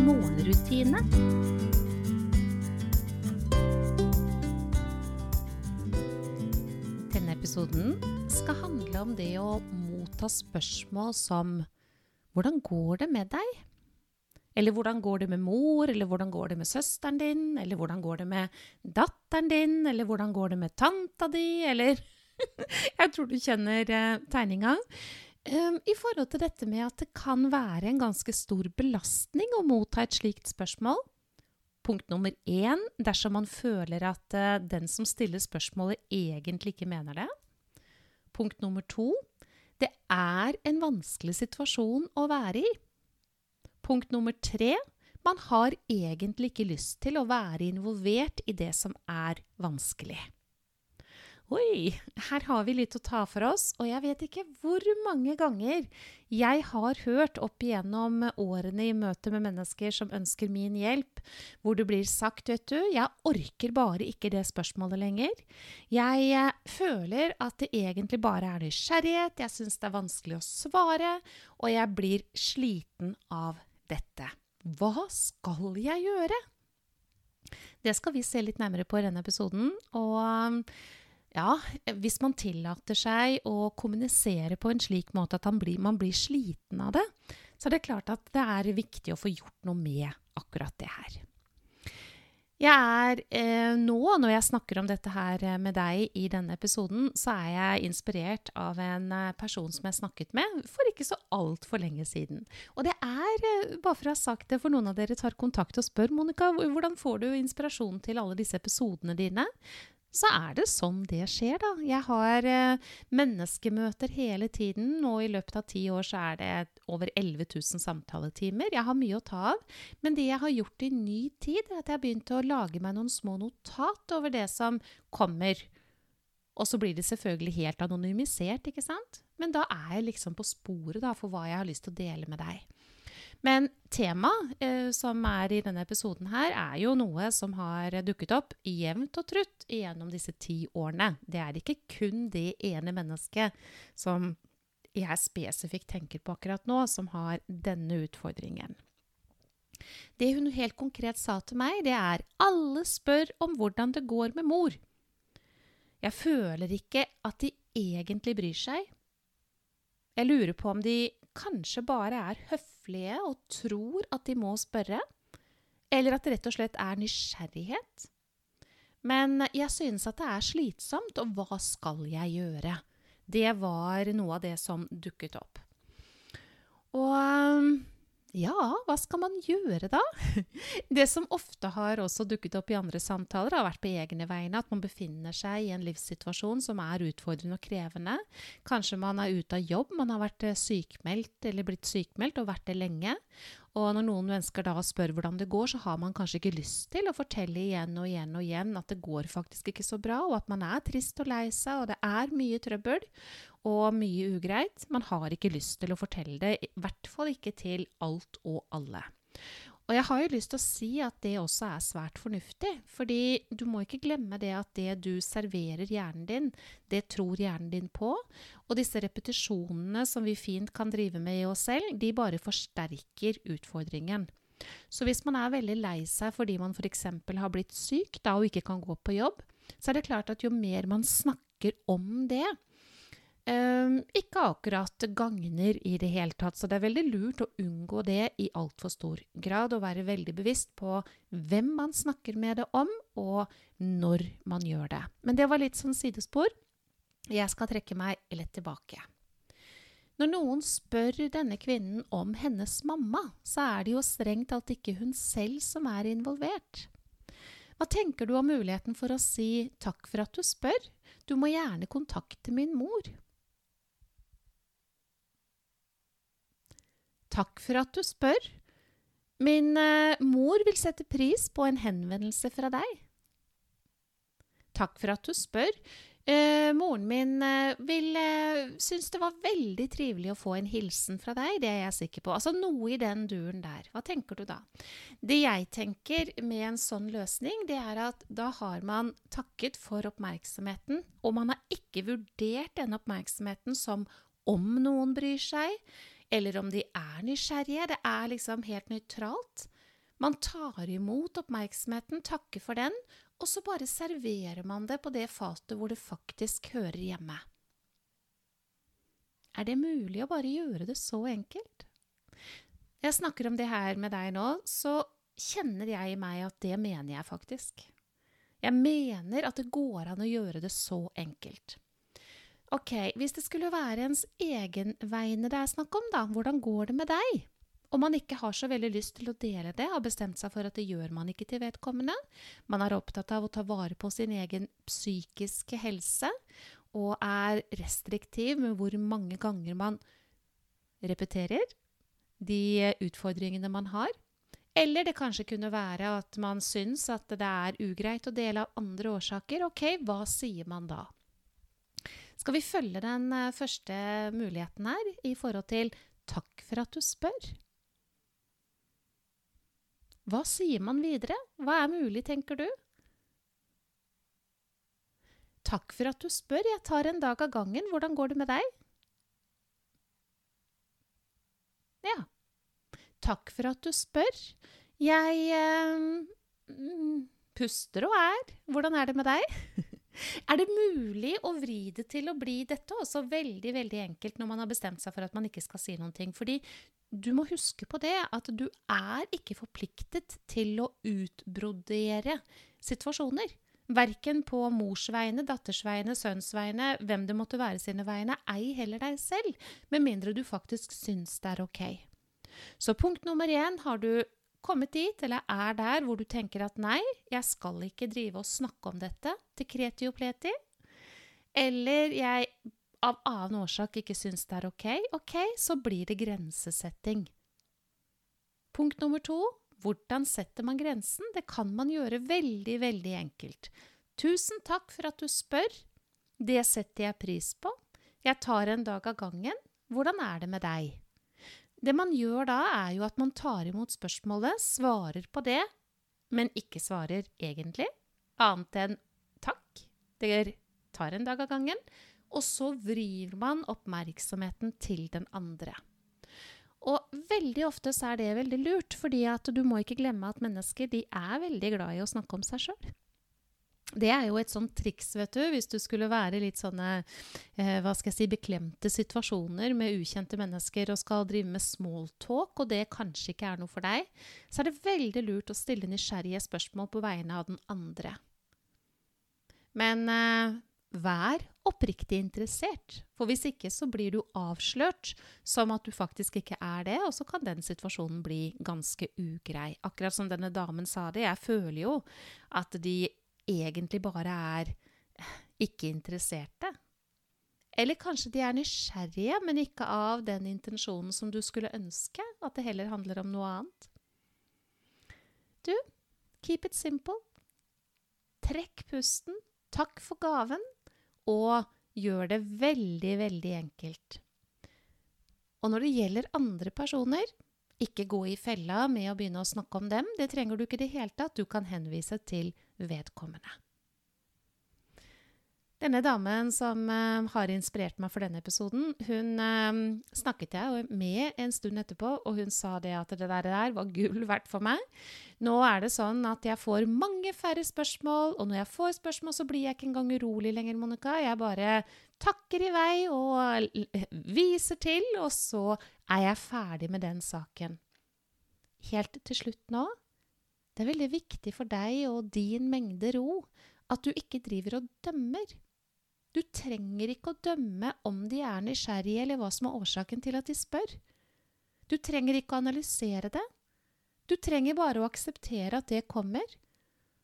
morgenrutine. Denne episoden skal handle om det å motta spørsmål som Hvordan går det med deg? Eller hvordan går det med mor, eller hvordan går det med søsteren din, eller hvordan går det med datteren din, eller hvordan går det med tanta di, eller Jeg tror du kjenner eh, tegninga. Um, I forhold til dette med at det kan være en ganske stor belastning å motta et slikt spørsmål. Punkt nummer én dersom man føler at uh, den som stiller spørsmålet, egentlig ikke mener det. Punkt nummer to det er en vanskelig situasjon å være i. Punkt nummer tre man har egentlig ikke lyst til å være involvert i det som er vanskelig. Oi, her har vi litt å ta for oss, og jeg vet ikke hvor mange ganger jeg har hørt opp igjennom årene i møte med mennesker som ønsker min hjelp, hvor det blir sagt, vet du, jeg orker bare ikke det spørsmålet lenger. Jeg eh, føler at det egentlig bare er nysgjerrighet, jeg syns det er vanskelig å svare, og jeg blir sliten av dette. Hva skal jeg gjøre? Det skal vi se litt nærmere på i denne episoden. og ja, hvis man tillater seg å kommunisere på en slik måte at blir, man blir sliten av det, så er det klart at det er viktig å få gjort noe med akkurat det her. Jeg er eh, nå, når jeg snakker om dette her med deg i denne episoden, så er jeg inspirert av en eh, person som jeg snakket med for ikke så altfor lenge siden. Og det er, eh, bare for å ha sagt det, for noen av dere tar kontakt og spør Monica, hvordan får du inspirasjon til alle disse episodene dine? Så er det sånn det skjer, da. Jeg har eh, menneskemøter hele tiden, og i løpet av ti år så er det over 11 000 samtaletimer. Jeg har mye å ta av. Men det jeg har gjort i ny tid, er at jeg har begynt å lage meg noen små notat over det som kommer. Og så blir det selvfølgelig helt anonymisert, ikke sant? Men da er jeg liksom på sporet da, for hva jeg har lyst til å dele med deg. Men temaet eh, som er i denne episoden her, er jo noe som har dukket opp jevnt og trutt gjennom disse ti årene. Det er ikke kun det ene mennesket som jeg spesifikt tenker på akkurat nå, som har denne utfordringen. Det hun helt konkret sa til meg, det er alle spør om hvordan det går med mor. Jeg føler ikke at de egentlig bryr seg. Jeg lurer på om de kanskje bare er høflige og tror at de må spørre, eller at det rett og slett er nysgjerrighet. Men jeg synes at det er slitsomt, og hva skal jeg gjøre? Det var noe av det som dukket opp. Og ja, hva skal man gjøre da? Det som ofte har også dukket opp i andre samtaler, har vært på egne vegne at man befinner seg i en livssituasjon som er utfordrende og krevende. Kanskje man er ute av jobb, man har vært eh, sykmeldt eller blitt sykmeldt og vært det lenge. Og når noen mennesker da spør hvordan det går, så har man kanskje ikke lyst til å fortelle igjen og igjen og igjen at det går faktisk ikke så bra, og at man er trist og lei seg, og det er mye trøbbel og mye ugreit. Man har ikke lyst til å fortelle det, i hvert fall ikke til alt og alle. Og jeg har jo lyst til å si at det også er svært fornuftig. Fordi du må ikke glemme det at det du serverer hjernen din, det tror hjernen din på. Og disse repetisjonene som vi fint kan drive med i oss selv, de bare forsterker utfordringen. Så hvis man er veldig lei seg fordi man f.eks. har blitt syk da, og ikke kan gå på jobb, så er det klart at jo mer man snakker om det, ikke akkurat gagner i det hele tatt, så det er veldig lurt å unngå det i altfor stor grad, og være veldig bevisst på hvem man snakker med det om, og når man gjør det. Men det var litt sånn sidespor. Jeg skal trekke meg litt tilbake. Når noen spør denne kvinnen om hennes mamma, så er det jo strengt tatt ikke hun selv som er involvert. Hva tenker du om muligheten for å si takk for at du spør, du må gjerne kontakte min mor? Takk for at du spør, Min eh, mor vil sette pris på en henvendelse fra deg. Takk for at du spør. Eh, moren min eh, vil eh, synes det var veldig trivelig å få en hilsen fra deg, det er jeg sikker på. Altså noe i den duren der. Hva tenker du da? Det jeg tenker med en sånn løsning, det er at da har man takket for oppmerksomheten, og man har ikke vurdert denne oppmerksomheten som om noen bryr seg, eller om de er nysgjerrige. Det er liksom helt nøytralt. Man tar imot oppmerksomheten, takker for den, og så bare serverer man det på det fatet hvor det faktisk hører hjemme. Er det mulig å bare gjøre det så enkelt? Jeg snakker om det her med deg nå, så kjenner jeg i meg at det mener jeg faktisk. Jeg mener at det går an å gjøre det så enkelt. Ok, hvis det skulle være ens egen vegne det er snakk om, da, hvordan går det med deg? Om man ikke har så veldig lyst til å dele det, har bestemt seg for at det gjør man ikke til vedkommende. Man er opptatt av å ta vare på sin egen psykiske helse, og er restriktiv med hvor mange ganger man repeterer de utfordringene man har. Eller det kanskje kunne være at man syns at det er ugreit å dele av andre årsaker. Ok, hva sier man da? Skal vi følge den eh, første muligheten her i forhold til 'takk for at du spør'? Hva sier man videre? Hva er mulig, tenker du? Takk for at du spør, jeg tar en dag av gangen, hvordan går det med deg? Ja. Takk for at du spør. Jeg eh, puster og er. Hvordan er det med deg? Er det mulig å vri det til å bli dette også veldig veldig enkelt når man har bestemt seg for at man ikke skal si noen ting? Fordi du må huske på det at du er ikke forpliktet til å utbrodere situasjoner. Verken på mors vegne, datters vegne, sønns vegne, hvem det måtte være sine vegne, ei heller deg selv, med mindre du faktisk syns det er ok. Så punkt nummer én har du kommet dit, eller er der hvor du tenker at nei, jeg skal ikke drive og snakke om dette til kreti og pleti, eller jeg av annen årsak ikke syns det er ok, ok, så blir det grensesetting. Punkt nummer to hvordan setter man grensen? Det kan man gjøre veldig, veldig enkelt. Tusen takk for at du spør. Det setter jeg pris på. Jeg tar en dag av gangen. Hvordan er det med deg? Det man gjør da, er jo at man tar imot spørsmålet, svarer på det, men ikke svarer egentlig, annet enn takk, det tar en dag av gangen, og så vrir man oppmerksomheten til den andre. Og veldig ofte så er det veldig lurt, fordi at du må ikke glemme at mennesker de er veldig glad i å snakke om seg sjøl. Det er jo et sånt triks, vet du, hvis du skulle være litt sånne eh, hva skal jeg si, beklemte situasjoner med ukjente mennesker og skal drive med smalltalk, og det kanskje ikke er noe for deg, så er det veldig lurt å stille nysgjerrige spørsmål på vegne av den andre. Men eh, vær oppriktig interessert, for hvis ikke så blir du avslørt som at du faktisk ikke er det, og så kan den situasjonen bli ganske ugrei. Akkurat som denne damen sa det, jeg føler jo at de egentlig bare er ikke interesserte. Eller kanskje de er nysgjerrige, men ikke av den intensjonen som du skulle ønske, at det heller handler om noe annet. Du, keep it simple. Trekk pusten, takk for gaven, og gjør det veldig, veldig enkelt. Og når det gjelder andre personer, ikke gå i fella med å begynne å snakke om dem. Det trenger du ikke i det hele tatt. Du kan henvise til vedkommende. Denne damen som uh, har inspirert meg for denne episoden, hun uh, snakket jeg med en stund etterpå, og hun sa det at det der, var gull verdt for meg. Nå er det sånn at jeg får mange færre spørsmål, og når jeg får spørsmål, så blir jeg ikke engang urolig lenger, Monica. Jeg bare takker i vei og viser til, og så er jeg ferdig med den saken. Helt til slutt nå det er veldig viktig for deg og din mengde ro at du ikke driver og dømmer. Du trenger ikke å dømme om de er nysgjerrige eller hva som er årsaken til at de spør. Du trenger ikke å analysere det. Du trenger bare å akseptere at det kommer,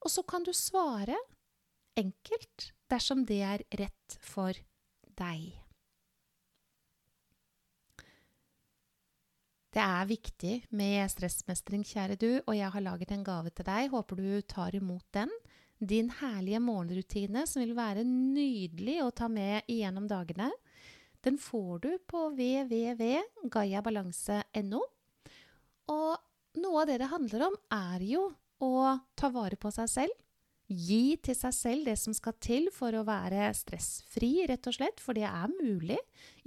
og så kan du svare enkelt dersom det er rett for deg. Det er viktig med stressmestring, kjære du, og jeg har laget en gave til deg. Håper du tar imot den. Din herlige morgenrutine som vil være nydelig å ta med igjennom dagene. Den får du på www.gayabalanse.no. Og noe av det det handler om, er jo å ta vare på seg selv. Gi til seg selv det som skal til for å være stressfri, rett og slett. For det er mulig,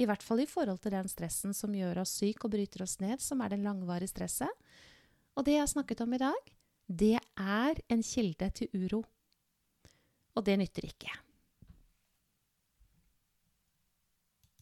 i hvert fall i forhold til den stressen som gjør oss syk og bryter oss ned, som er den langvarige stresset. Og det jeg har snakket om i dag, det er en kilde til uro. Og det nytter ikke.